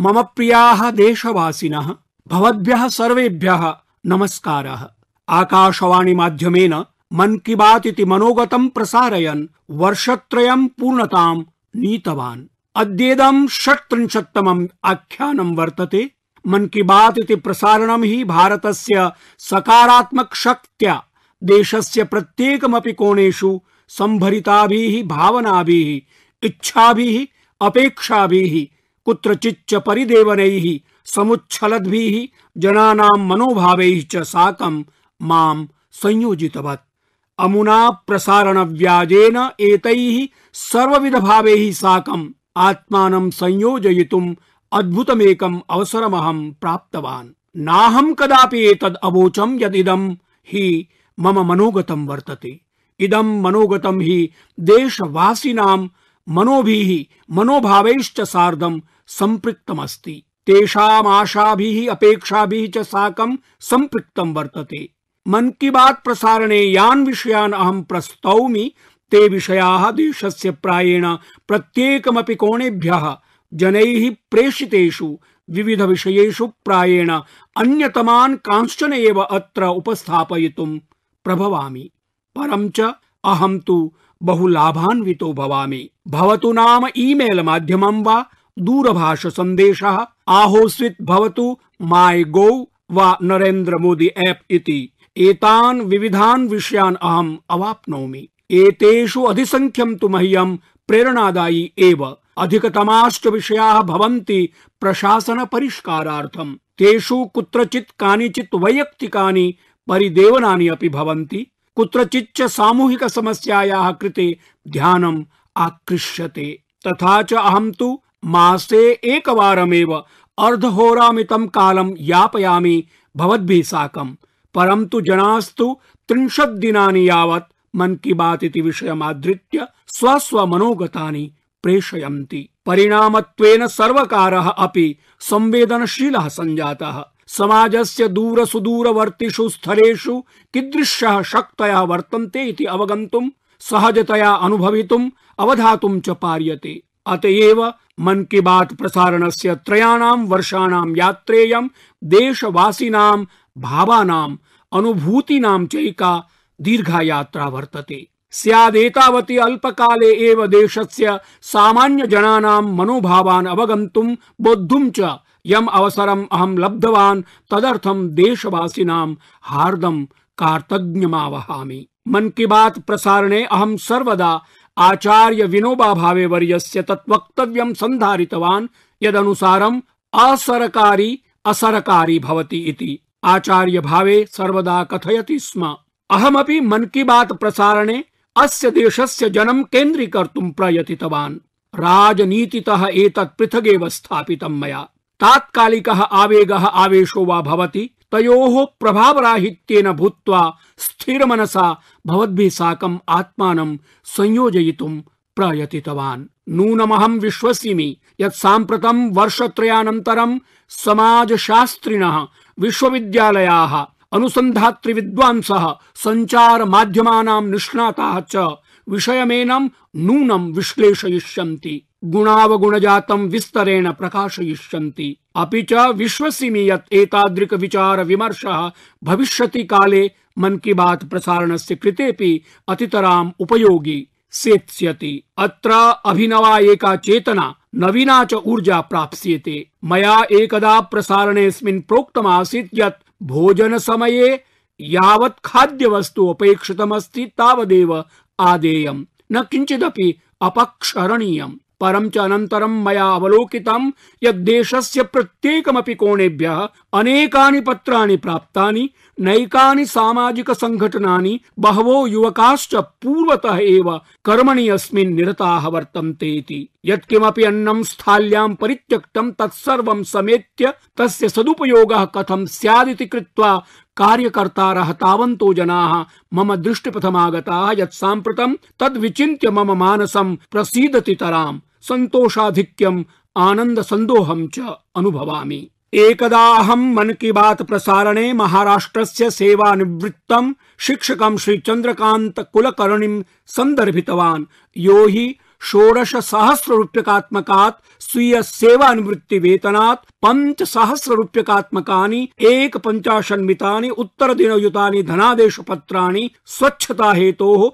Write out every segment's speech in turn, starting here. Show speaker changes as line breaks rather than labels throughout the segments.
मम प्रियाः देशवासिनः, भवद्भ्यः सर्वेभ्यः नमस्कारः। आकाशवाणी माध्यमेन मन की बात मनोगतं प्रसारयन् वर्षत्रयं पूर्णतां नीतवान्। अद्येदं षट्त्रिंशत्तमम् आख्यानं वर्तते। मन की बात प्रसारणं हि भारतस्य सकारात्मक शक्त्या, देशस्य प्रत्येकमपि कोणेषु सम्भरिताभिः भावनाभिः, इच्छाभिः, अपेक्षाभिः कुत्रचिच्च परिदेवनैः, समुच्छलद्भिः, जनानां मनोभावैः च साकं माँ संयोजितवत्। अमुना प्रसारणव्याजेन एतैः सर्वविधभावैः साकम् आत्मानं संयोजयितुम् अद्भुतमेकम् अवसरमहं प्राप्तवान्। नाहं कदापि एतद् अवोचम् यदिदं हि मम मनोगतं वर्तते। इदं मनोगतं हि देशवासिनां मनोभिः, मनोभावैश्च सार्धं सम्पृक्तमस्ति तेषाम् आशाभिः अपेक्षाभिः च साकं सम्पृक्तं वर्तते। मन की बात प्रसारणे यान् विषयान् अहं प्रस्तौमि। ते विषयाः देशस्य प्रायेण प्रत्येकमपि कोणेभ्यः, जनैः प्रेषितेषु, विविध विषयेषु प्रायेण अन्यतमान् कांश्चन एव अत्र उपस्थापयितुं प्रभवामि। परं च अहं तु बहु लाभान्वितो भवामि। भवतु नाम ईमेल माध्यमं वा? दूरभाष सन्देशः आहोस्वित् भवतु माय गो वा नरेन्द्र मोदी ऐप् इति। एतान् विविधान् विषयान् अहम् अवाप्नोमि। एतेषु अधिसङ्ख्यं तु मह्यं प्रेरणादायी एव। अधिकतमाश्च विषयाः भवन्ति प्रशासन परिष्कारार्थम् तेषु कुत्रचित् कानिचित् वैयक्तिकानि परिदेवनानि अपि भवन्ति। कुत्रचिच्च सामूहिक समस्यायाः कृते ध्यानम् आकृष्यते। तथा च अहं तु मासे एकवारमेव अर्धहोरामितं कालं यापयामि भवद्भिः साकम् परन्तु जनास्तु त्रिंशत् दिनानि यावत् मन की बात इति विषयमाधृत्य स्वस्वमनोगतानि प्रेषयन्ति। परिणामत्वेन सर्वकारः अपि संवेदनशीलः सञ्जातः। समाजस्य दूर सुदूरवर्तिषु स्थलेषु कीदृश्यः शक्तयः वर्तन्ते इति अवगन्तुं, सहजतया अनुभवितुम् अवधातुं च पार्यते। अतएव मन की बात प्रसारणस्य त्रयाणां वर्षाणां यात्रेयं, देशवासिनां भावानाम् अनुभूतीनां चैका दीर्घा यात्रा वर्तते। स्यादेतावति अल्पकाले एव देशस्य सामान्य जनानां मनोभावान् अवगन्तुं, बोद्धुं च यम् अवसरम् अहं लब्धवान्, तदर्थं देशवासिनां हार्दं कार्तज्ञमावहामि। मन की बात प्रसारणे अहं सर्वदा आचार्य विनोबा भावे वर्यस्य तत् वक्तव्यं सन्धारितवान् यदनुसारम् असरकारी असरकारी भवति इति। आचार्य भावे सर्वदा कथयति स्म। अहमपि मन की बात प्रसारणे अस्य देशस्य जनं केन्द्रीकर्तुं प्रयतितवान्। राजनीतितः एतत् पृथगेव स्थापितं मया। तात्कालिकः आवेगः आवेशो वा भवति तयोः प्रभावराहित्येन भूत्वा स्थिरमनसा भवद्भिः साकम् आत्मानं संयोजयितुं प्रयतितवान्। नूनमहं विश्वसिमि यत् साम्प्रतं वर्षत्रयानन्तरं समाजशास्त्रिणः, विश्वविद्यालयाः अनुसन्धातृ विद्वांसः सञ्चार माध्यमानां निष्णाताः च विषयमेनं नूनं विश्लेषयिष्यन्ति, गुणावगुणजातं विस्तरेण प्रकाशयिष्यन्ति। अपि च विश्वसिमि यत् विचार विमर्शः भविष्यति काले मन की बात प्रसारणस्य कृतेपि अतितराम् उपयोगी सेत्स्यति। अत्र अभिनवा एका चेतना, नवीना च ऊर्जा प्राप्स्यते। मया एकदा प्रसारणेऽस्मिन् प्रोक्तमासीत् यत् भोजन समये यावत् खाद्यवस्तु अपेक्षितमस्ति तावदेव आदेयम्। न किञ्चिदपि अपक्षरणीयम्। परं च अनन्तरं मया अवलोकितं यत् देशस्य प्रत्येकमपि कोणेभ्यः अनेकानि पत्राणि प्राप्तानि, नैकानि संघटनानि बहवो युवकाश्च पूर्वतः एव कर्मणि अस्मिन् निरताः वर्तन्ते इति। यत्किमपि स्थाल्यां परित्यक्तं तत्सर्वं समेत्य तस्य सदुपयोगः कथं स्यादिति कृत्वा कार्यकर्तारः तावन्तो जनाः मम दृष्टिपथमागताः यत् साम्प्रतं तद्विचिन्त्य मम मानसं प्रसीदति तराम्। सन्तोषाधिक्यम् आनंद सन्दोहं च अनुभवामि। एकदा अहं मन की बात प्रसारणे महाराष्ट्रस्य शिक्षकं श्री चन्द्रकान्त कुलकर्णिं सन्दर्भितवान् यो हि षोडश सहस्र रूप्यकात्मकात् स्वीय सेवानिवृत्ति वेतनात् पंच सहस्र रूप्यकात्मकानि एक पंचाशन्मितानि उत्तर दिनयुतानि धनादेश पत्राणि स्वच्छता हेतोः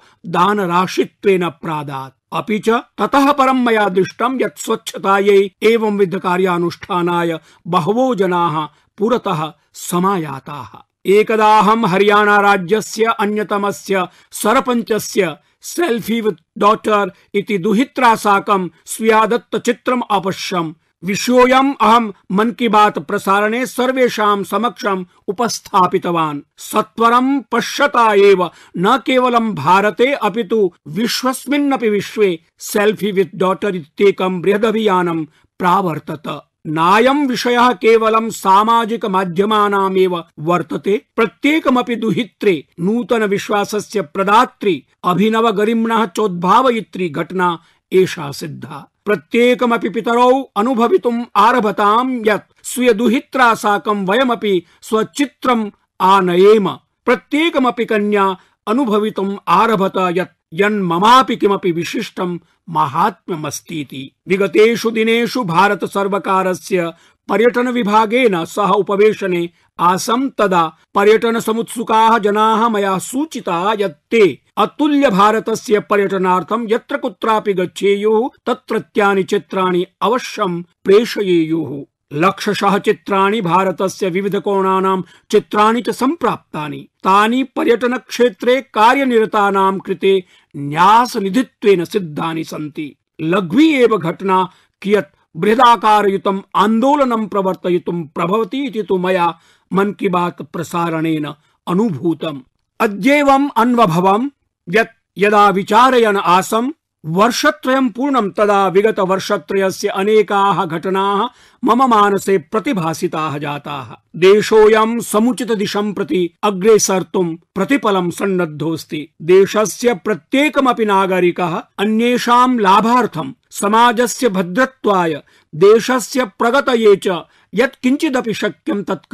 राशित्वेन प्रादात्। अपि च ततः परं मया दृष्टं यत् स्वच्छतायै एवं विध कार्यानुष्ठानाय बहवो जनाः पुरतः समायाताः। एकदाहं हरियाणा राज्यस्य अन्यतमस्य सरपञ्चस्य सेल्फी वित् डॉटर इति दुहित्रा साकं स्वीयादत्त चित्रम अपश्यम्। विषयोऽयम् अहं मन की बात प्रसारणे सर्वेषां समक्षम् उपस्थापितवान्। सत्वरं पश्यता एव, न केवलं भारते अपि तु विश्वस्मिन्नपि विश्वे। सेल्फी वित् डॉटर इत्येकं बृहदभियानं प्रावर्तत। नायं विषयः केवलं सामाजिक माध्यमानामेव वर्तते। प्रत्येकमपि दुहित्रे नूतन विश्वासस्य प्रदात्री अभिनव गरिम्णः चोद्भावयित्री घटना एषा सिद्धा। प्रत्येकमपि पितरौ अनुभवितुम् आरभताम् यत् स्वीय दुहित्रा साकं वयमपि स्वचित्रम् आनयेम। प्रत्येकमपि कन्या अनुभवितुम् आरभत यत् यन्ममापि किमपि विशिष्टं माहात्म्यमस्तीति। विगतेषु दिनेषु भारत सर्वकारस्य पर्यटन विभागेन सह उपवेशने आसम् तदा पर्यटन समुत्सुका जनाः मया सूचिता ते अतुल्य भारतस्य पर्यटनार्थं यत्र कुत्रापि गच्छेयुः तत्रत्यानि चित्राणि अवश्यं प्रेषयेयुः। लक्षशः चित्राणि भारतस्य विविध कोणानां चित्राणि च सम्प्राप्तानि। तानि पर्यटन क्षेत्रे कार्यनिरतानां कृते न्यासनिधित्वेन सिद्धानि सन्ति। लघ्वी एव घटना कियत् बृहदाकारयुतम् आन्दोलनं प्रवर्तयितुं प्रभवति प्रभवती तु मया मन की बात प्रसारणेन अनुभूतम्। अद्येवम् अन्वभवम् यत् यदा विचारयन् आसम् वर्षत्रयं पूर्णं तदा विगत वर्षत्रयस्य अनेकाः घटनाः मम मानसे प्रतिभासिताः जाताः। देशोऽयं समुचित दिशं प्रति अग्रेसर्तुं प्रतिपलं सन्नद्धोऽस्ति। देशस्य प्रत्येकमपि नागरिकः अन्येषां लाभार्थं, समाजस्य भद्रत्वाय, देशस्य प्रगतये च यत् किञ्चिदपि शक्यं तत्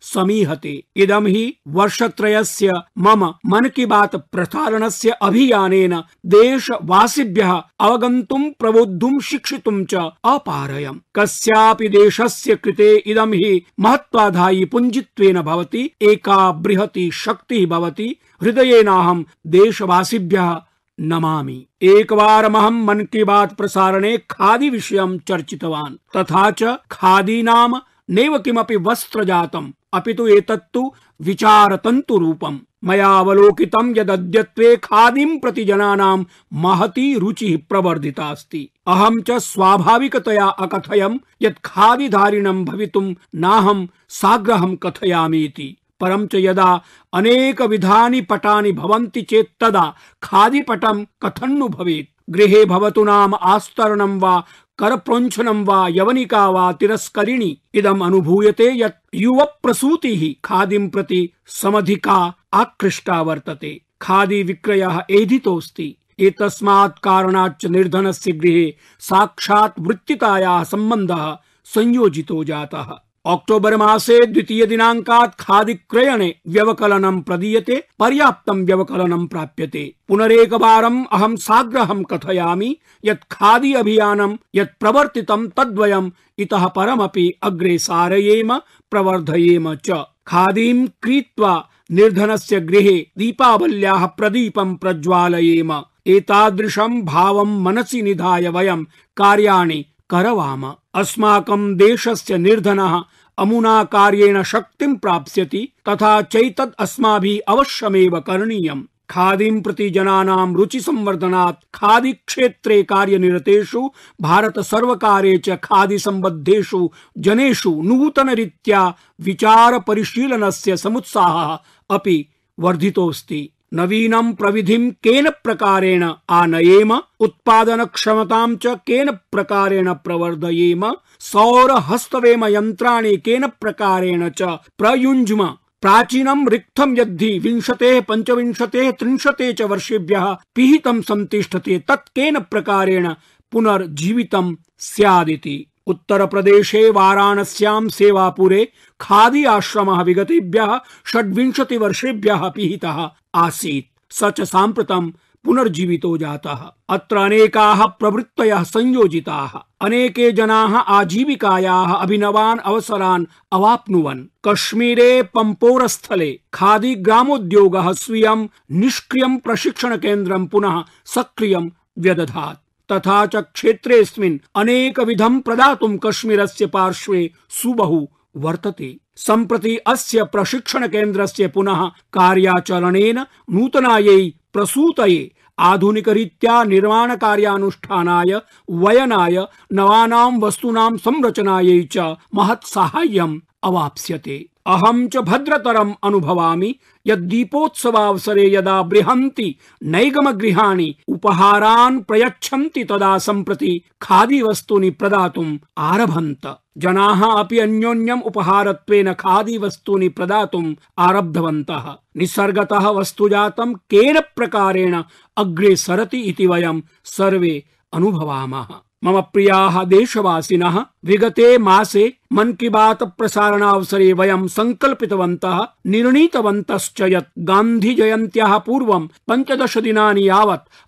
समीहते। इदं हि वर्षत्रयस्य मम मन की बात प्रसारणस्य अभियानेन देशवासिभ्यः अवगन्तुं, प्रबोद्धुं, शिक्षितुं च अपारयम्। कस्यापि देशस्य कृते इदं हि महत्वाधायि पुञ्जित्वेन भवति, एका बृहती शक्तिः भवति, हृदयेनाहं देशवासिभ्यः नमामि। एकवारमहं मन की बात प्रसारणे खादी विषयं चर्चितवान्। तथा च खादी नाम नैव किमपि वस्त्र जातम् अपि तु एतत्तु विचारतन्तु रूपम् मया अवलोकितं यदद्यत्वे खादीं प्रति जनानां महती रुचिः प्रवर्धिता अस्ति अहं च स्वाभाविकतया अकथयम् यत् खादिधारिणं भवितुं नाहं साग्रहं कथयामि इति परं च यदा अनेक विधानि पटानि भवन्ति चेत् तदा खादिपटं कथन्नु भवेत्। गृहे भवतु नाम आस्तरणं वा करप्रोञ्छनं वा यवनिका वा तिरस्करिणी। इदम् अनुभूयते यत् युव प्रसूतिः खादिं प्रति समधिका आकृष्टा वर्तते। खादी विक्रय एधितोऽस्ति। एतस्मात् कारणाच्च निर्धनस्य गृहे साक्षात् वृत्तितायाः सम्बन्धः संयोजितो जातः। अक्टोबर मासे द्वितीय दिनाङ्कात् खादि क्रयणे व्यवकलनं प्रदीयते, पर्याप्तं व्यवकलनं प्राप्यते। पुनरेकवारम् अहं साग्रहं कथयामि यत् खादी अभियानं यत् प्रवर्तितं तद्वयम् इतः परमपि अग्रे सारयेम, प्रवर्धयेम च। खादीं क्रीत्वा निर्धनस्य गृहे दीपावल्याः प्रदीपं प्रज्वालयेम। एतादृशं भावं मनसि निधाय वयं कार्याणि करवाम। अस्माकं देशस्य निर्धनः अमुना कार्येण शक्तिं प्राप्स्यति, तथा चैतद् अस्माभिः अवश्यमेव करणीयम्। खादीं प्रति जनानां रुचि संवर्धनात् खादी क्षेत्रे कार्यनिरतेषु, भारत सर्वकारे च खादी सम्बद्धेषु जनेषु नूतन रीत्या विचार परिशीलनस्य समुत्साहः अपि वर्धितोऽस्ति। नवीनं प्रविधिं केन प्रकारेण आनयेम उत्पादन क्षमतां च केन प्रकारेण प्रवर्धयेम सौर हस्तवेम यन्त्राणि केन प्रकारेण च प्रयुञ्ज्म। प्राचीनं रिक्थं यद्धि विंशतेः, पञ्चविंशतेः, त्रिंशते च वर्षेभ्यः पिहितं संतिष्ठते तत् केन प्रकारेण पुनर्जीवितं स्यादिति। उत्तर प्रदेशे वाराणस्यां सेवापुरे खादी आश्रमः विगतेभ्यः षड्विंशति वर्षेभ्यः पिहितः। आसीत्। स च साम्प्रतं पुनर्जीवितो जातः। अत्र अनेकाः प्रवृत्तयः संयोजिताः। अनेके जनाः आजीविकायाः अभिनवान् अवसरान् अवाप्नुवन्। कश्मीरे पम्पोरस्थले खादी ग्रामोद्योगः स्वीयं निष्क्रियं प्रशिक्षणकेन्द्रं पुनः सक्रियं व्यदधात्। तथा च क्षेत्रेऽस्मिन् अनेकविधं प्रदातुं कश्मीरस्य पार्श्वे सुबहु वर्तते। सम्प्रति अस्य प्रशिक्षण केन्द्रस्य पुनः कार्याचरणेन नूतनायै प्रसूतये आधुनिकरीत्या निर्माण कार्यानुष्ठानाय वयनाय, नवानां वस्तूनां संरचनायै च महत् साहाय्यम् अवाप्स्यते। अहं च भद्रतरम् अनुभवामि, यद् दीपोत्सवावसरे यदा बृहन्ति, नैगमगृहाणि उपहारान् प्रयच्छन्ति तदा सम्प्रति खादी वस्तूनि प्रदातुम् आरभन्त। जनाः अपि अन्योन्यम् उपहारत्वेन खादी वस्तूनि प्रदातुम् आरब्धवन्तः। निसर्गतः वस्तुजातं केन प्रकारेण अग्रे सरति इति वयं सर्वे अनुभवामः। मम प्रियाः देशवासिनः विगते मासे मन की बात प्रसारणावसरे वयं सङ्कल्पितवन्तः निर्णीतवन्तश्च यत् गान्धी जयन्त्याः पूर्वं पञ्चदश दिनानि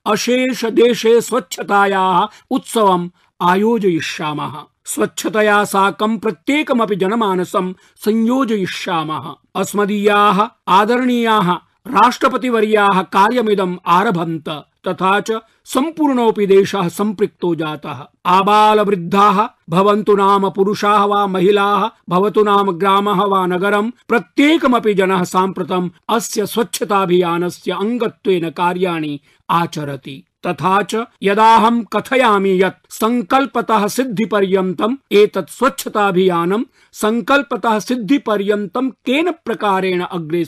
अशेष देशे स्वच्छतायाः उत्सवम् आयोजयिष्यामः। स्वच्छतया साकं प्रत्येकमपि जनमानसं संयोजयिष्यामः। अस्मदीयाः, आदरणीयाः, राष्ट्रपतिवर्याः कार्यमिदम् आरभन्त। तथा च सम्पूर्णोऽपि देशः सम्पृक्तो जातः। आबालवृद्धाः भवन्तु नाम पुरुषाः वा महिलाः, भवतु नाम ग्रामः वा नगरं, प्रत्येकमपि जनः साम्प्रतम् अस्य स्वच्छताभियानस्य अङ्गत्वेन कार्याणि आचरति। तथा च यदाहं कथयामि यत् सङ्कल्पतः सिद्धिपर्यन्तम् एतत् स्वच्छताभियानं सङ्कल्पतः सिद्धिपर्यन्तं केन प्रकारेण अग्रे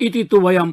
इति तु वयं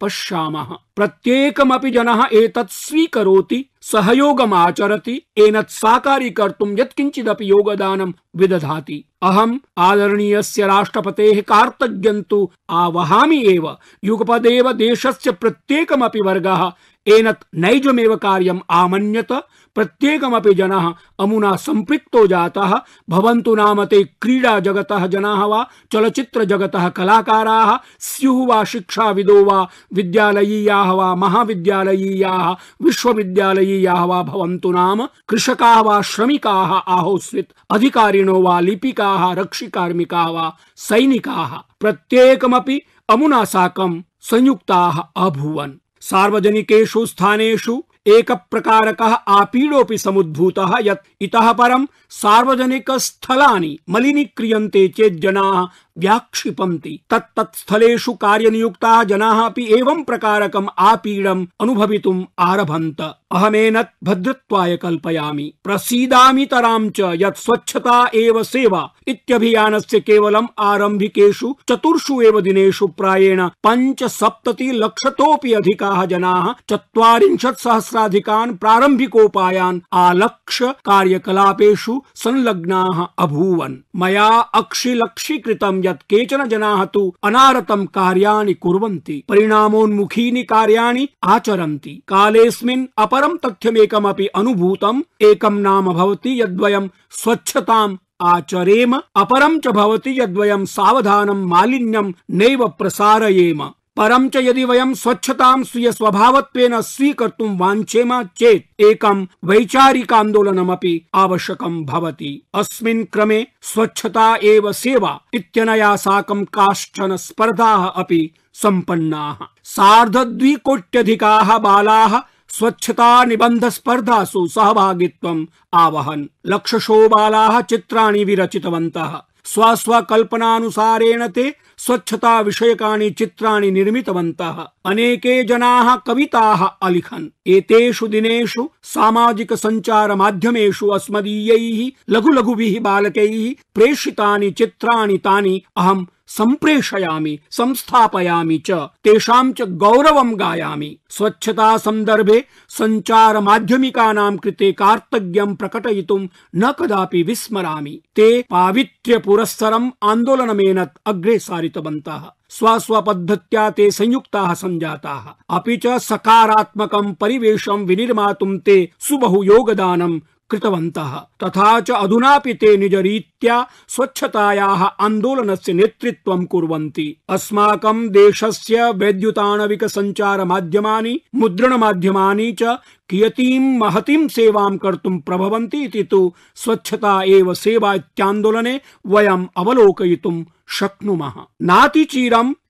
पश्यामः। प्रत्येकमपि जनः एतत् स्वीकरोति, सहयोगमाचरति, एनत् साकारीकर्तुं यत्किञ्चिदपि योगदानं विदधाति। अहम् आदरणीयस्य राष्ट्रपतेः कार्तज्ञन्तु आवहामि एव। युगपदेव देशस्य प्रत्येकमपि वर्गः एनत् नैजमेव कार्यम् आमन्यत। प्रत्येकमपि जनः अमुना सम्पृक्तो जातः, भवन्तु नाम ते क्रीडा जगतः जनाः वा, चलचित्र जगतः कलाकाराः, स्युः वा शिक्षाविदो वा, विद्यालयीयाः वा, महाविद्यालयीयाः, विश्वविद्यालयीयाः वा, भवन्तु नाम कृषकाः वा, श्रमिकाः, आहोस्वित् अधिकारिणो वा, लिपिकाः, रक्षिकार्मिकाः वा, सैनिकाः। प्रत्येकमपि अमुना साकं संयुक्ताः अभूवन्। सार्वजनिकेषु स्थानेषु एक प्रकारकः आपीडोऽपि समुद्भूतः यत् इतः परं सार्वजनिकस्थलानि मलिनीक्रियन्ते चेत् जनाः व्याक्षिपन्ति। तत्तत् स्थलेषु कार्यनियुक्ताः जनाः अपि एवं प्रकारकम् आपीडम् अनुभवितुम् आरभन्त। अहमेनत् भद्रत्वाय कल्पयामि। प्रसीदामि तरां च यत् स्वच्छता एव सेवा। इत्यभियानस्य केवलम् आरम्भिकेषु, चतुर्षु एव दिनेषु प्रायेण पञ्चसप्तति लक्षतोऽपि अधिकाः जनाः चत्वारिंशत् सहस्राधिकान् प्रारम्भिकोपायान् आलक्ष्य कार्यकलापेषु संलग्नाः अभूवन्। मया अक्षिलक्षीकृतं यत् केचन जनाः तु अनारतं कार्याणि कुर्वन्ति, परिणामोन्मुखीनि कार्याणि आचरन्ति। कालेऽस्मिन् अपरं तथ्यमेकमपि अनुभूतम् एकं नाम भवति यद्वयं स्वच्छताम् आचरेम, अपरं च भवति यद्वयं सावधानं मालिन्यं नैव प्रसारयेम। परं च यदि वयं स्वच्छतां स्वीय स्वभावत्वेन स्वीकर्तुं वाञ्छेम चेत् एकं वैचारिकान्दोलनमपि आवश्यकं भवति। अस्मिन् क्रमे स्वच्छता एव सेवा इत्यनया साकं काश्चन स्पर्धाः अपि सम्पन्नाः। सार्धद्विकोट्यधिकाः बालाः स्वच्छता निबन्ध स्पर्धासु सहभागित्वम् आवहन्। लक्षशो बालाः चित्राणि विरचितवन्तः। स्व स्व कल्पनानुसारेण ते स्वच्छता विषयकानि चित्राणि निर्मितवन्तः। अनेके जनाः कविताः अलिखन्। एतेषु दिनेषु सामाजिक सञ्चार माध्यमेषु अस्मदीयैः लघु लघुभिः बालकैः प्रेषितानि चित्राणि तानि अहं सम्प्रेषयामि, संस्थापयामि च, तेषां च गौरवं गायामि। स्वच्छता सन्दर्भे सञ्चार माध्यमिकानां कृते कार्तज्ञं प्रकटयितुं न कदापि विस्मरामि। ते पावित्र्य पुरस्सरम् आन्दोलनमेनत् अग्रे सारितवन्तः स्वस्वपद्धत्या ते संयुक्ताः सञ्जाताः अपि च सकारात्मकं परिवेशं विनिर्मातुं ते सुबहु योगदानं कृतवन्तः। तथा च अधुनापि ते निजरीत्या स्वच्छतायाः आन्दोलनस्य नेतृत्वं कुर्वन्ति। अस्माकं देशस्य वैद्युताणविक सञ्चार माध्यमानि मुद्रण माध्यमानि च कियतीं महतीं सेवां कर्तुं प्रभवन्ति इति तु स्वच्छता एव सेवा इत्यान्दोलने वयम् अवलोकयितुं शक्नुमः।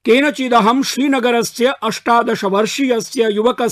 केनचिदहं श्रीनगरस्य अष्टादश वर्षीय युवक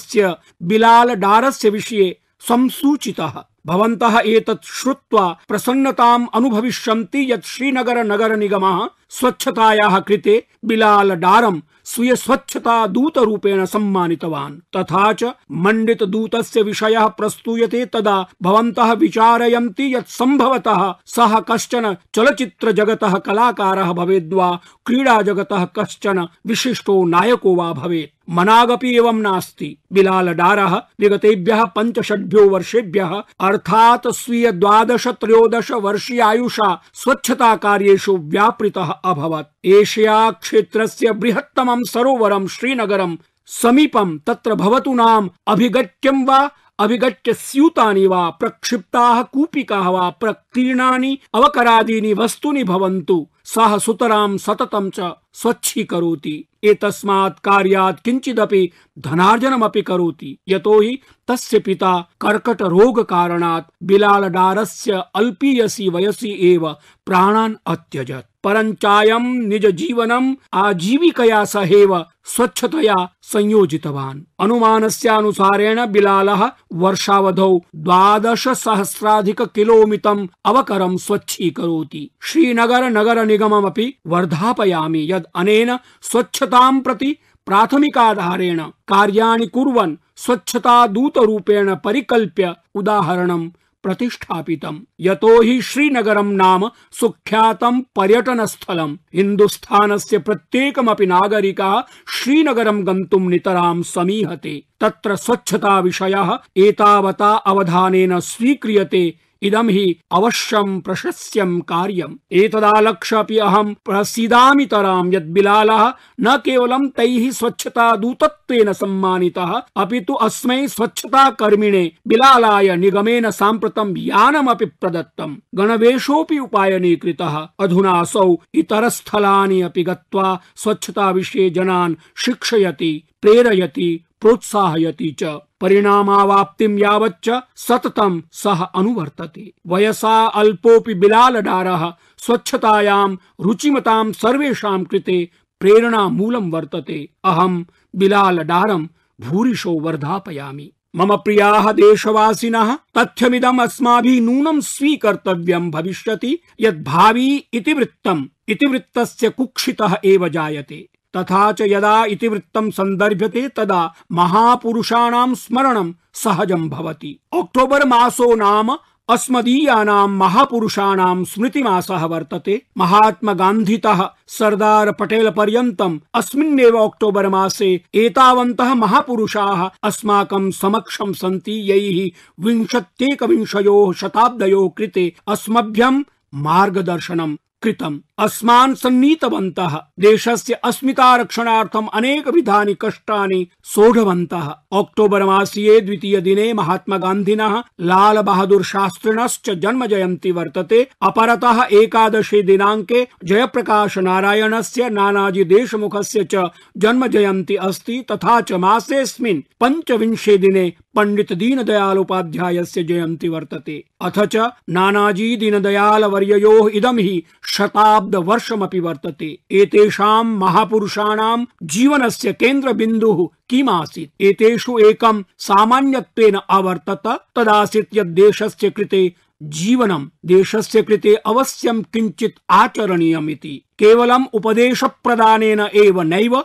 बिलाल डारस्य विषय संसूचितः। भवन्तः एतत् श्रुत्वा प्रसन्नताम् अनुभविष्यन्ति यत् श्रीनगर नगर निगमः स्वच्छतायाः कृते बिलाल डारं स्वीय स्वच्छता दूत रूपेण सम्मानितवान्। तथा च मण्डित दूतस्य विषयः प्रस्तूयते तदा भवन्तः विचारयन्ति यत् सम्भवतः सः कश्चन चलचित्र जगतः कलाकारः भवेद्वा क्रीडा जगतः कश्चन विशिष्टो नायको वा भवेत्। मनागपि एवं नास्ति। बिलाल डारः विगतेभ्यः पञ्चषड्भ्यो वर्षेभ्यः, अर्थात् स्वीय द्वादश त्रयोदश वर्षीयायुषा स्वच्छता कार्येषु व्यापृतः अभवत्। एशिया क्षेत्रस्य बृहत्तमं सरोवरं श्रीनगरं समीपं तत्र भवतु नाम अभिगत्यं वा अभिगत्य स्यूतानि वा प्रक्षिप्ताः कूपिकाः वा प्रकीर्णानि अवकरादीनि वस्तूनि भवन्तु। सः सुतरां सततं च स्वच्छीकरोति। एतस्मात् कार्यात् किञ्चिदपि धनार्जनमपि करोति। यतो हि तस्य पिता कर्कट रोग कारणात् बिलाल डारस्य अल्पीयसि वयसि एव प्राणान् अत्यजत्। परञ्चायं निज जीवनम् आजीविकया सहेव स्वच्छतया संयोजितवान्। अनुमानस्यानुसारेण बिलालः वर्षावधौ द्वादश सहस्राधिक किलोमितम् अवकरं स्वच्छीकरोति। श्रीनगर नगर निगममपि वर्धापयामि यद् अनेन स्वच्छतां प्रति प्राथमिकाधारेण कार्याणि कुर्वन् स्वच्छता दूतरूपेण परिकल्प्य उदाहरणं प्रतिष्ठापितम्। यतो हि श्रीनगरं नाम सुख्यातं पर्यटनस्थलम्। हिन्दुस्थानस्य प्रत्येकमपि नागरिकः श्रीनगरं गन्तुं नितरां समीहते। तत्र स्वच्छता विषयः एतावता अवधान स्वीक्रियते इदं हि अवश्यं प्रशस्यं कार्यम्। एतदालक्ष्य अपि अहं प्रसीदामि तरां यद् बिलालः न केवलं तैः स्वच्छता दूतत्वेन सम्मानितः, अपि तु अस्मै स्वच्छता कर्मिणे बिलालाय निगमेन साम्प्रतं यानमपि प्रदत्तम्। गणवेशोऽपि उपायनीकृतः। अधुना असौ इतरस्थलानि अपि गत्वा स्वच्छता विषये जनान् शिक्षयति, प्रेरयति, प्रोत्साहयति च। परिणामावाप्तिं यावच्च सततं सः अनुवर्तते। वयसा अल्पोऽपि बिलालडारः, स्वच्छतायां, रुचिमतां सर्वेषां कृते प्रेरणामूलं वर्तते। अहं बिलालडारं भूरिशो वर्धापयामि। मम प्रियाः देशवासिनः, तथ्यमिदम् अस्माभिः नूनं स्वीकर्तव्यं भविष्यति यत् भावी इतिवृत्तम्। इतिवृत्तस्य कुक्षितः एव जायते। तथा च यदा इतिवृत्तं सन्दर्भ्यते तदा महापुरुषाणां स्मरणं सहजं भवति। अक्टोबर् मासो नाम अस्मदीयानां महापुरुषाणां स्मृतिमासः वर्तते। महात्मा गान्धितः सरदार पटेल पर्यन्तम् अस्मिन्नेव अक्टोबर् मासे एतावन्तः महापुरुषाः अस्माकं समक्षं सन्ति। यैः विंशत्येकविंशयोः शताब्दयोः कृते अस्मभ्यं मार्गदर्शनं कृतम्। अस्मान् सन्नीतवन्तः। देशस्य अस्मितारक्षणार्थम् अनेकविधानि कष्टानि सोढवन्तः। अक्टोबर् मासीये द्वितीय दिने महात्मा गान्धिनः लाल बहादुर शास्त्रिणश्च जन्म जयन्ती वर्तते। अपरतः एकादशे दिनाङ्के जयप्रकाश नारायणस्य नानाजी देशमुखस्य च जयन्ती अस्ति। तथा च मासेऽस्मिन् पञ्चविंशे दिने पंडित दीनदयाल उपाध्यायस्य जयन्ती वर्तते। अथ च नानाजी दीनदयाल वर्ययोः इदं हि शताब्द वर्षमपि वर्तते। एतेषां महापुरुषाणां जीवनस्य केन्द्रबिन्दुः किमासीत्? एतेषु एकं सामान्यत्वेन अवर्तत, तदासीत् यत् देशस्य कृते जीवनं, देशस्य कृते अवश्यं किञ्चित् आचरणीयमिति। केवलम् उपदेशप्रदानेन एव नैव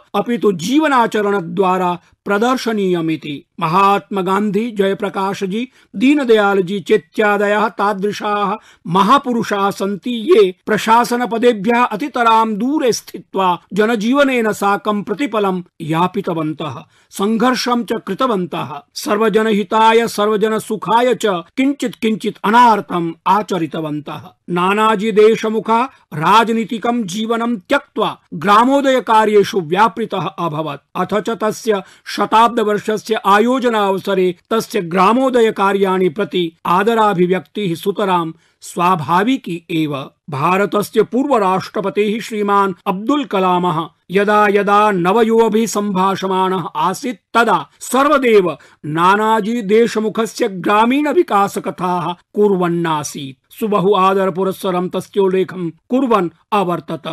महात्मा गान्धी जयप्रकाश जी दीनदयाल जी चेत्यादयः तादृशाः महापुरुषाः सन्ति ये प्रशासन पदेभ्यः अतितरां दूरे स्थित्वा जनजीवनेन साकं प्रतिफलं यापितवन्तः संघर्षं च कृतवन्तः। सर्वजनहिताय, सर्वजनसुखाय च किञ्चित् किञ्चित् अनार्थम् आचरितवन्तः। नानाजी देशमुखः राजनीतिकं जीवनं जीवनं त्यक्त्वा ग्रामोदय कार्येषु व्यापृतः अभवत्। अथ च तस्य शताब्दवर्षस्य आयोजनावसरे तस्य ग्रामोदय कार्याणि प्रति आदराभिव्यक्तिः सुतरां स्वाभाविकी एव। भारतस्य पूर्वराष्ट्रपतिः श्रीमान् अब्दुल कलामः यदा यदा नवयुवभिः सम्भाषमाणः आसीत् तदा सर्वदेव नानाजी देशमुखस्य ग्रामीणविकासकथाः कुर्वन्नासीत्। सुबहु आदरपुरस्सरं तस्योल्लेखं कुर्वन् अवर्तत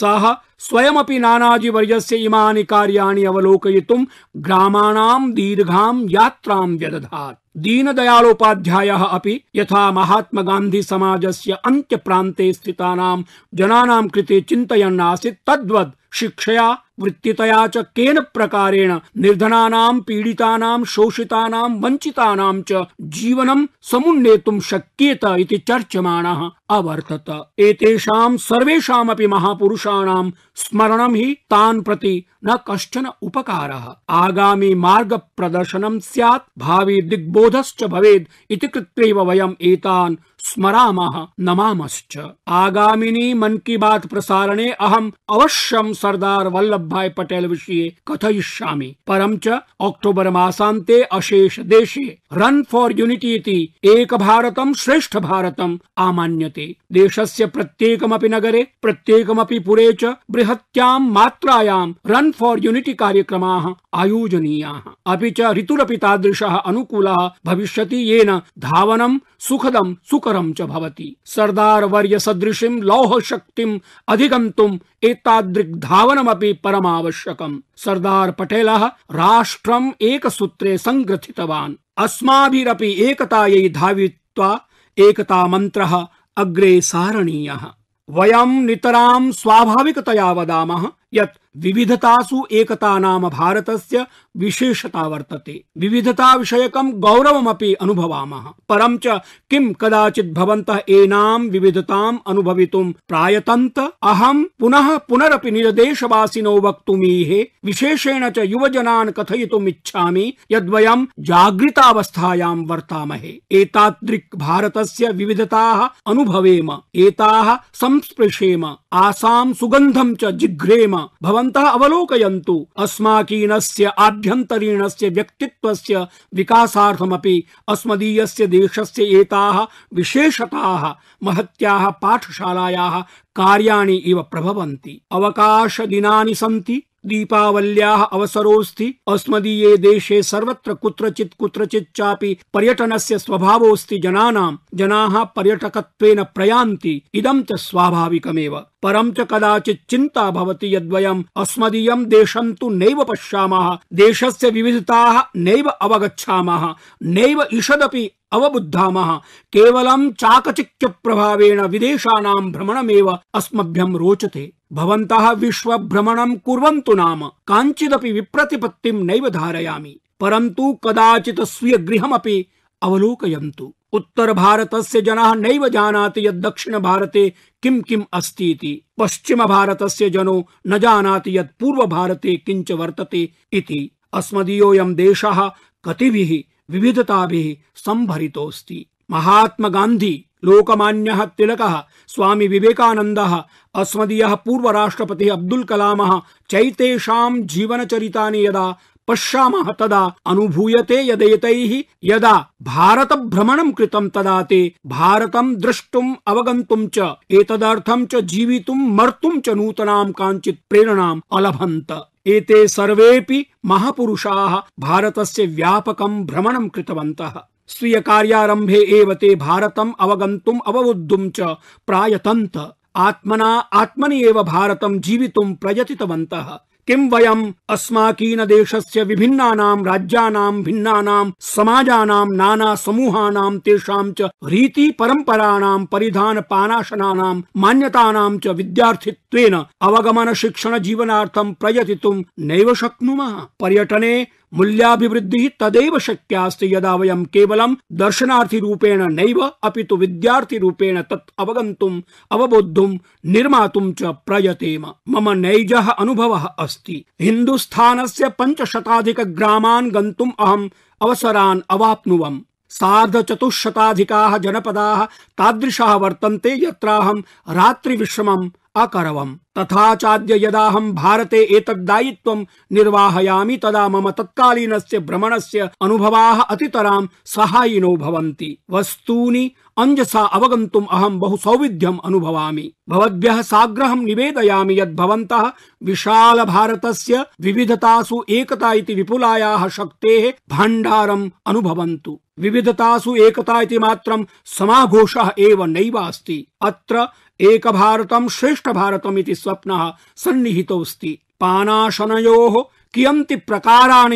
सः स्वयमपि नानाजीवर्यस्य इमानि कार्याणि अवलोकयितुं ग्रामाणां दीर्घां यात्रां व्यदधात्। दीनदयालोपाध्यायः अपि यथा महात्मा गान्धी समाजस्य अन्त्यप्रान्ते स्थितानां जनानां कृते चिन्तयन् आसीत् तद्वत् शिक्षया, वृत्तितया च केन प्रकारेण निर्धनानां, पीडितानां, शोषितानां, वञ्चितानां च जीवनं समुन्नेतुं शक्येत इति चर्च्यमाणः अवर्तत। एतेषां सर्वेषामपि महापुरुषाणां स्मरणं हि तान् प्रति न कश्चन उपकारः। आगामी मार्ग प्रदर्शनं स्यात्, भावी दिग्बोधश्च भवेत् इति कृत्यैव वयम् एतान् स्मरामः नमामश्च। आगामिनी मन की बात प्रसारणे अहम् अवश्यं सरदार वल्लभ भाई पटेल विषये कथयिष्यामि। परं च अक्टोबर मासान्ते अशेष देशे रन फॉर यूनिटी इति एक भारतं श्रेष्ठ भारतम् आमान्यते। देशस्य प्रत्येकमपि नगरे, प्रत्येकमपि पुरे च बृहत्यां मात्रायां रन फॉर यूनिटी कार्यक्रमाः आयोजनीयाः। अपि च ऋतुरपि तादृशः अनुकूलः भविष्यति येन धावनं सुखदं सुकरं च भवति। सरदार वर्य सदृशीं, लौह शक्तिम् अधिगन्तुम् एतादृक् धावनमपि परमावश्यकम्। सरदार पटेलः राष्ट्रम् एकसूत्रे सङ्ग्रथितवान् अस्माभिरपि एकतायै धावित्वा एकता मन्त्रः अग्रे सारणीयः। वयं नितरां स्वाभाविकतया वदामः। यत् विविधतासु एकता नाम भारतस्य विशेषता वर्तते। विविधता विषयकं गौरवमपि अनुभवामः। परं च किं कदाचित् भवन्तः एनां विविधताम् अनुभवितुं प्रायतन्त? अहं पुनः पुनरपि निजदेशवासिनो वक्तुमीहे, विशेषेण च युवजनान् कथयितुम् इच्छामि यद्वयं जागृतावस्थायां वर्तामहे। एतादृक् भारतस्य विविधताः अनुभवेम, एताः संस्पृशेम, आसां सुगन्धं च जिघ्रेम। भवन्तः अवलोकयन्तु। अस्माकीनस्य आभ्यन्तरीणस्य व्यक्तित्वस्य विकासार्थमपि अस्मदीयस्य देशस्य एताः विशेषताः, महत्याः पाठशालायाः कार्याणि इव प्रभवन्ति। अवकाशदिनानि सन्ति। दीपावल्याः अवसरोऽस्ति। अस्मदीये देशे सर्वत्र कुत्रचित् कुत्रचित् चापि पर्यटनस्य स्वभावोऽस्ति जनानां। जनाः पर्यटकत्वेन प्रयान्ति। इदं च स्वाभाविकमेव। परं च कदाचित् चिन्ता भवति यद्वयम् अस्मदीयं देशं तु नैव पश्यामः। देशस्य विविधताः नैव अवगच्छामः। नैव ईषदपि अवबुद्धामः। केवलं चाकचिक्य प्रभावेण विदेशानां भ्रमणमेव अस्मभ्यं रोचते। भवन्तः विश्वभ्रमणं कुर्वन्तु नाम। काञ्चिदपि विप्रतिपत्तिं नैव धारयामि। परन्तु कदाचित् स्वीयगृहमपि अवलोकयन्तु। उत्तर भारतस्य जनाः नैव जानाति यत् दक्षिण भारते किं किम् अस्ति इति पश्चिम भारतस्य जनो न जानाति यत् पूर्व भारते किञ्च वर्तते इति। अस्मदीयोऽयं देशः कतिभिः विविधताभिः सम्भरितोऽस्ति महात्मा गान्धी लोकमान्यः तिलकः, स्वामी विवेकानन्दः, अस्मदीयः पूर्वराष्ट्रपतिः अब्दुल कलामः चैतेषां जीवनचरितानि यदा पश्यामः तदा अनुभूयते यदेतैः, यदा भारत भ्रमणं कृतं तदा ते भारतं द्रष्टुम् अवगन्तुं च, एतदर्थं च जीवितुं, मर्तुं च नूतनां काञ्चित् प्रेरणाम् अलभन्त। एते सर्वेऽपि महापुरुषाः भारतस्य व्यापकं भ्रमणं कृतवन्तः। स्वीय कार्यारम्भे एव ते भारतम् अवगन्तुम् अवबुद्धुं च प्रायतन्त। आत्मना, आत्मनि एव भारतं जीवितुं प्रयतितवन्तः। किं वयम्? अस्माकीन देशस्य विभिन्नानां राज्यानां, भिन्नानां समाजानां नाना समूहानां तेषां च रीति परम्पराणां परिधान पानाशनानां मान्यतानां च विद्यार्थित्वेन अवगमन शिक्षण जीवनार्थं प्रयतितुं नैव शक्नुमः। पर्यटने मूल्याभिवृद्धिः तदेव शक्यास्ति यदा वयं केवलं दर्शनार्थिरूपेण नैव, अपि तु विद्यार्थिरूपेण तत् अवगन्तुम्, अवबोद्धुं, निर्मातुं च प्रयतेम। मम नैजः अनुभवः अस्ति। हिन्दुस्थानस्य पञ्चशताधिकग्रामान् गन्तुम् अहम् अवसरान् अवाप्नुवम्। सार्धचतुश्शताधिकाः जनपदाः तादृशाः वर्तन्ते, यत्राहं रात्रिविश्रमम् अकरवम्। तथा चाद्य यदाहं भारते एतद्दायित्वं निर्वाहयामि तदा मम तत्कालीनस्य भ्रमणस्य अनुभवाः अतितरां सहायिनो भवन्ति। वस्तूनि अंजसा अवगन्तुम् अहं बहु सौविध्यम् अनुभवामि। भवद्भ्यः साग्रहं निवेदयामि यत् भवन्तः विशाल भारतस्य विविधतासु एकता इति विपुलायाः शक्तेः भाण्डारम् अनुभवन्तु। विविधतासु एकता इति मात्रं समाघोषः एव नैवास्ति। अत्र एक भारतम श्रेष्ठ भारतम इति स्वप्नः सन्निहितोऽस्ति। पानाशनयोः कियन्ति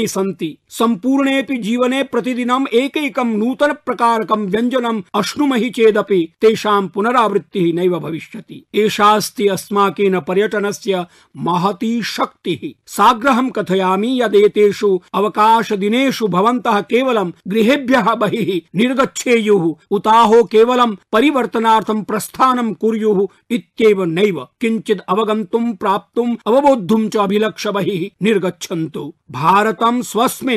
सन्ति। सम्पूर्णेऽपि जीवने प्रतिदिनम् एकैकं नूतन प्रकारकं व्यञ्जनम् अश्नुमहि चेदपि तेषां पुनरावृत्तिः नैव भविष्यति। एषास्ति अस्माकीन पर्यटनस्य महती शक्तिः। साग्रहं कथयामि यदेतेषु अवकाशदिनेषु भवन्तः केवलं गृहेभ्यः बहिः निर्गच्छेयुः, उताहो केवलं परिवर्तनार्थं प्रस्थानं कुर्युः इत्येव नैव। किञ्चित् अवगन्तुं प्राप्तुम् अवबोद्धुं च अभिलक्ष्य बहिः निर्गच्छन्तु। भारतं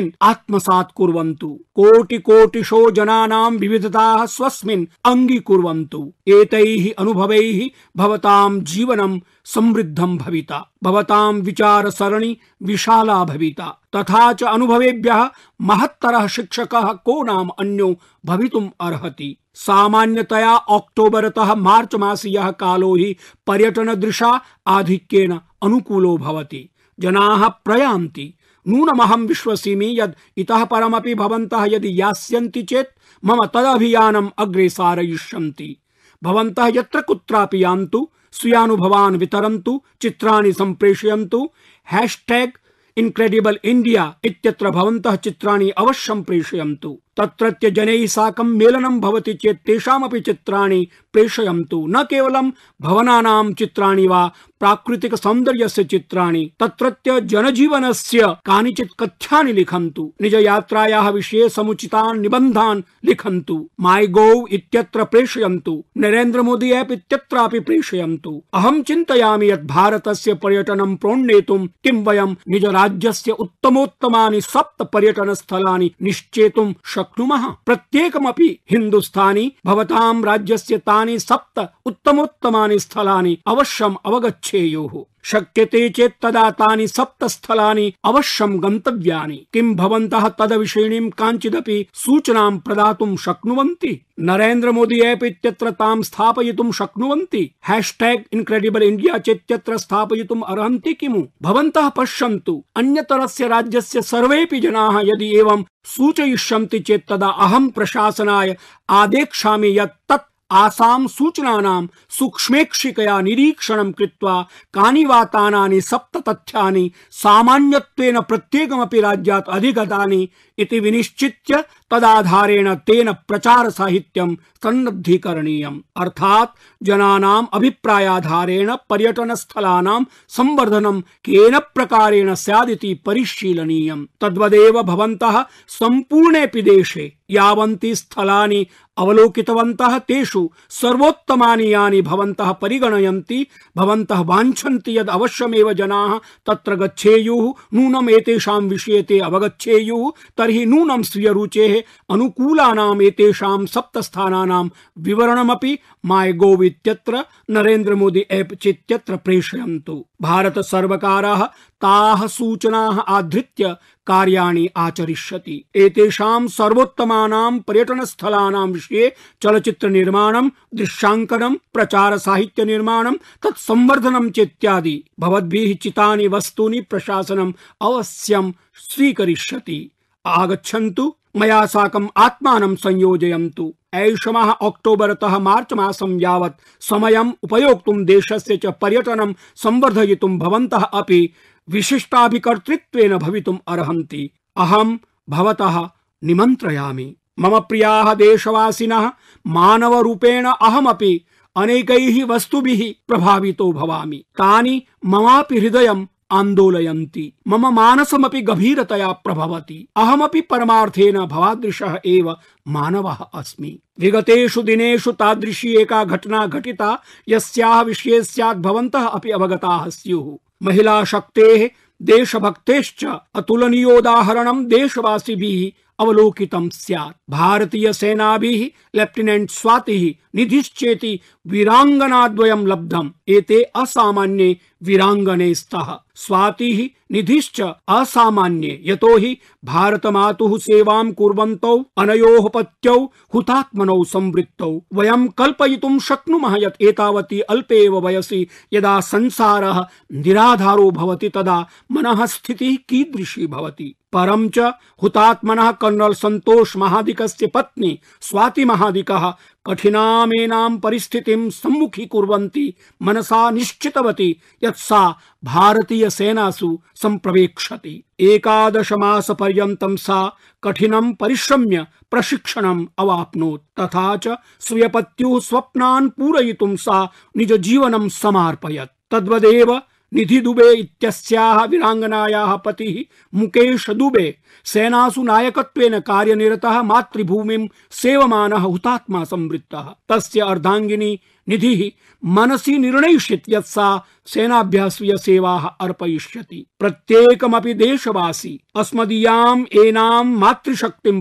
स्वस्मिन् आत्मसात् कुर्वन्तु। कोटि कोटिशो जनानां विविधताः स्वस्मिन् अङ्गीकुर्वन्तु। एतैः अनुभवैः भवतां जीवनं समृद्धं भविता। भवतां विचार सरणी विशाला भविता। तथा च अनुभवेभ्यः महत्तरः शिक्षकः को नाम अन्यो भवितुम् अर्हति। सामान्यतया अक्टोबरतः मार्च मासीयः कालो हि पर्यटनदृशा आधिक्येन अनुकूलो भवति। जनाः प्रयान्ति। नूनमहं विश्वसिमि यद् इतः परमपि भवन्तः यदि यास्यन्ति चेत् मम तदभियानम् अग्रे सारयिष्यन्ति। भवन्तः यत्र कुत्रापि यान्तु स्वीयानुभवान् वितरन्तु, चित्राणि सम्प्रेषयन्तु। हैश्टैग् इन्क्रेडिबल इंडिया इत्यत्र भवन्तः चित्राणि अवश्यं प्रेषयन्तु। तत्रत्य जनैः साकं मेलनं भवति चेत् तेषामपि चित्राणि प्रेषयन्तु। न केवलं भवनानां चित्राणि वा प्राकृतिक सौन्दर्यस्य चित्राणि, तत्रत्य जनजीवनस्य कानिचित् कथ्यानि लिखन्तु। निज यात्रायाः विषये समुचितान् निबन्धान् लिखन्तु। माई गोव इत्यत्र प्रेषयन्तु। नरेन्द्र मोदी ऐप् इत्यत्रापि प्रेषयन्तु। अहं चिन्तयामि यत् भारतस्य पर्यटनं प्रोन्नेतुं किं वयं निज राज्यस्य उत्तमोत्तमानि सप्त पर्यटनस्थलानि निश्चेतुं शक्नुमः। प्रत्येकमपि हिन्दुस्थानी भवतां राज्यस्य तानि सप्त उत्तमोत्तमानि स्थलानि अवश्यम् अवगच्छेयुः। शक्यते चेत् तदा तानि सप्त स्थलानि अवश्यं गन्तव्यानि। किं भवन्तः तदविषयिणीं काञ्चिदपि सूचनां प्रदातुं शक्नुवन्ति? नरेन्द्र मोदी ऐप् इत्यत्र तां स्थापयितुं शक्नुवन्ति? हैश्टैग् इन्क्रेडिबल इण्डिया चेत्यत्र स्थापयितुम् अर्हन्ति किमु? भवन्तः पश्यन्तु। अन्यतरस्य राज्यस्य सर्वेऽपि जनाः यदि एवं सूचयिष्यन्ति चेत् तदा अहं प्रशासनाय आदेक्षामि यत् तत् आसां सूचनानां सूक्ष्मेक्षिकया निरीक्षणं कृत्वा कानि वा तानानि सप्त तथ्यानि सामान्यत्वेन प्रत्येकमपि राज्यात् अधिगतानि इति विनिश्चित्य तदाधारेण तेन प्रचार साहित्यं सन्नद्धीकरणीयम् अर्थात् जनानाम् अभिप्रायाधारेण पर्यटन स्थलानां संवर्धनं केन प्रकारेण स्यादिति परिशीलनीयम्। तद्वदेव भवन्तः सम्पूर्णेऽपि देशे यावन्ति स्थलानि अवलोकितवन्तः, तेषु सर्वोत्तमानि यानि भवन्तः परिगणयन्ति, भवन्तः वाञ्छन्ति यद् अवश्यमेव जनाः तत्र गच्छेयुः, नूनम् एतेषां विषये ते अवगच्छेयुः, तर्हि नूनं स्वीयरुचेः अनुकूलानाम् एतेषां सप्तस्थानानां विवरणमपि माय गोव् इत्यत्र मोदी ऐप् चित्यत्र प्रेषयन्तु। भारत सर्वकारः ताः सूचनाः आधृत्य कार्याणि आचरिष्यति। एतेषां सर्वोत्तमानां पर्यटनस्थलानां विषये चलचित्र निर्माणं दृश्याङ्कनं प्रचार साहित्य निर्माणं तत् संवर्धनं चेत्यादि भवद्भिः चितानि वस्तूनि प्रशासनम् अवश्यं स्वीकरिष्यति। आगच्छन्तु, मया साकम् आत्मानं संयोजयन्तु। ऐषमः अक्टोबरतः मार्च मासं यावत् समयम् उपयोक्तुं देशस्य च पर्यटनं संवर्धयितुं भवन्तः अपि विशिष्टाभिकर्तृत्वेन भवितुम् अर्हन्ति। अहं भवतः निमन्त्रयामि। मम प्रियाः देशवासिनः मानवरूपेण अहमपि अनेकैः वस्तुभिः प्रभावितो भवामि। तानि ममापि हृदयम् आन्दोलयन्ति मम मानसमपि गभीरतया प्रभवति। अहमपि परमार्थेन भवादृशः एव मानवः अस्मि। विगतेषु दिनेषु तादृशी एका घटना घटिता, यस्याः विषये स्यात् भवन्तः अपि अवगताः स्युः। महिला शक्तेः देशभक्तेश्च अतुलनीयोदाहरणं देशवासिभिः अवलोकितं स्यात्। भारतीय सेनाभिः लेफ्टिनेंट स्वातिः निधिश्चेति वीराङ्गनाद्वयं लब्धम्। एते असामान्ये वीराङ्गने स्तः। स्वातिः निधिश्च असामान्ये। यतो हि भारतमातुः सेवां कुर्वन्तौ, अनयोः पत्यौ, हुतात्मनौ संवृत्तौ। वयं कल्पयितुं शक्नुमः यत् एतावती अल्पे एव वयसि। यदा संसारः निराधारो भवति, तदा मनः स्थितिः कीदृशी भवति। परं च हुतात्मनः कर्नल सन्तोष महादिकस्य पत्नी स्वाति महादिकः कठिनामेनां परिस्थितिं सम्मुखीकुर्वन्ती मनसा निश्चितवती यत् सा भारतीय सेनासु सम्प्रवेक्षति एकादश मास पर्यन्तं सा कठिनं परिश्रम्य प्रशिक्षणम् अवाप्नोत्। तथा च स्वीयपत्युः स्वप्नान् पूरयितुं सा निज जीवनं समार्पयत्। तद्वदेव निधि दुबे इत्यस्याः वीराङ्गनायाः पतिः मुकेश दुबे। सेनासु नायकत्वेन कार्यनिरतः मातृभूमिं सेवमानः हुतात्मा संवृत्तः। तस्य अर्धाङ्गिनी निधिः मनसि निर्णयिष्यत् यत् सा सेनाभ्यः स्वीयसेवाः अर्पयिष्यति। प्रत्येकमपि देशवासी, अस्मदीयाम् एनां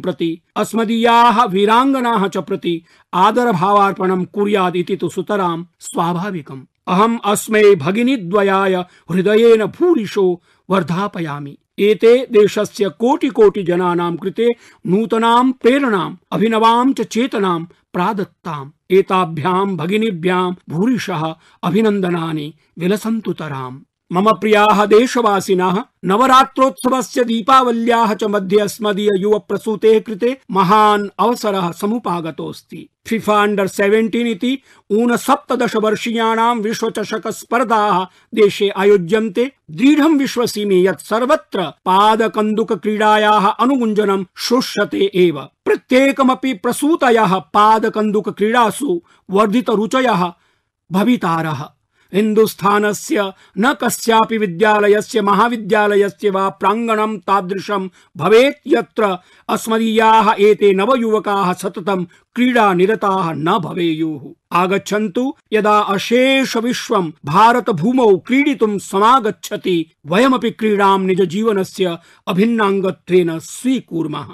प्रति, अस्मदीयाः वीराङ्गनाः च प्रति आदरभावार्पणं कुर्यात् इति तु सुतरां स्वाभाविकम्। अहम् अस्मै भगिनीद्वयाय हृदयेन भूरिशो वर्धापयामि। एते देशस्य कोटि कोटि जनानां कृते नूतनां प्रेरणाम्, अभिनवां च चेतनां प्रादत्ताम्। एताभ्यां भगिनीभ्यां भूरिशः अभिनन्दनानि विलसन्तुतराम् मम प्रियाः देशवासिनः नवरात्रोत्सवस्य दीपावल्याः च मध्ये अस्मदीय युव प्रसूतेः कृते महान् अवसरः समुपागतोऽस्ति। फिफा अंडर सेवेंटीन इति वर्षीयाणां विश्वचषक स्पर्धाः देशे आयोज्यन्ते। दृढं विश्वसिमि यत् सर्वत्र पादकन्दुक क्रीडायाः अनुगुञ्जनं श्रोष्यते एव। प्रत्येकमपि प्रसूतयः क्रीडासु वर्धितरुचयः भवितारः। हिन्दुस्थानस्य न कस्यापि विद्यालयस्य महाविद्यालयस्य वा प्राङ्गणं तादृशं। भवेत् यत्र एते नवयुवकाः सततं क्रीडानिरताः न भवेयुः। आगच्छन्तु यदा अशेष विश्व विश्वं भारतभूमौ क्रीडितुं समागच्छति, वयमपि क्रीडां निजजीवनस्य अभिन्नाङ्गत्वेन स्वीकुर्मः।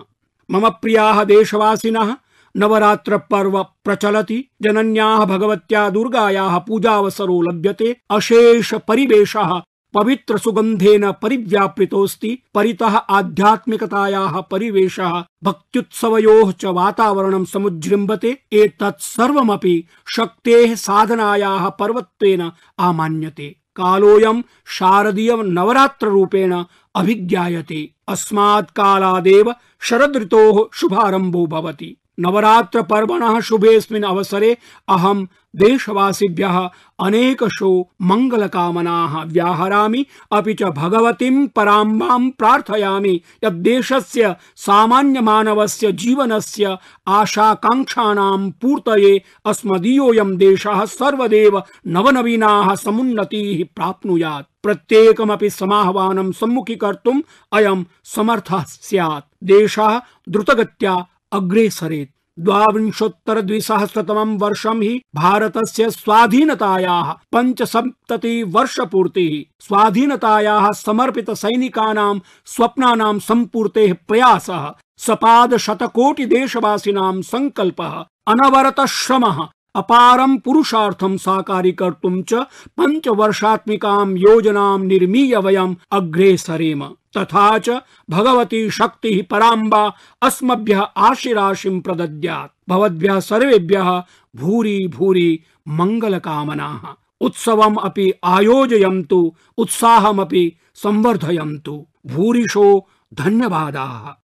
मम प्रियाः देशवासिनः नवरात्र पर्व प्रचलति। जनन्याः भगवत्या दुर्गायाः पूजावसरो लभ्यते। अशेष परिवेशः पवित्र सुगंधेन परिव्यापृतोऽस्ति। परितः आध्यात्मिकतायाः परिवेशः भक्त्युत्सवयोः च वातावरणं समुज्जृम्भते। एतत् सर्वमपि शक्तेः साधनायाः पर्वत्वेन आमान्यते कालोऽयं शारदीय नवरात्ररूपेण अभिज्ञायते। अस्मात् कालादेव शरदृतोः शुभारम्भो भवति। नवरात्र पर्वणः शुभेऽस्मिन् अवसरे अहं देशवासिभ्यः अनेकशो मङ्गलकामनाः व्याहरामि। अपि च भगवतीं पराम्बां प्रार्थयामि यत् देशस्य सामान्यमानवस्य जीवनस्य आशाकाङ्क्षाणां पूर्तये अस्मदीयोऽयं देशः सर्वदेव नवनवीनाः समुन्नतीः प्राप्नुयात्। प्रत्येकमपि समाह्वानं सम्मुखीकर्तुम् अयं समर्थः स्यात्। देशः द्रुतगत्या अग्रेसरेत् द्वाविंशोत्तर द्विसहस्रतमं वर्षं हि भारतस्य स्वाधीनतायाः पञ्चसप्तति वर्षपूर्तिः। स्वाधीनतायाः समर्पित सैनिकानां स्वप्नानां सम्पूर्तेः प्रयासः सपाद शतकोटि देशवासीना सङ्कल्पः अनवरत श्रमः अपारं पुरुषार्थं साकारीकर्तुं च पञ्चवर्षात्मिकां योजनां निर्मीय अग्रे सरेम। तथा च भगवती शक्तिः पराम्बा अस्मभ्यः आशिराशिं प्रदद्यात्। भवद्भ्यः सर्वेभ्यः भूरि भूरि मङ्गलकामनाः। उत्सवम् अपि आयोजयन्तु, उत्साहमपि संवर्धयन्तु। भूरिशो धन्यवादाः।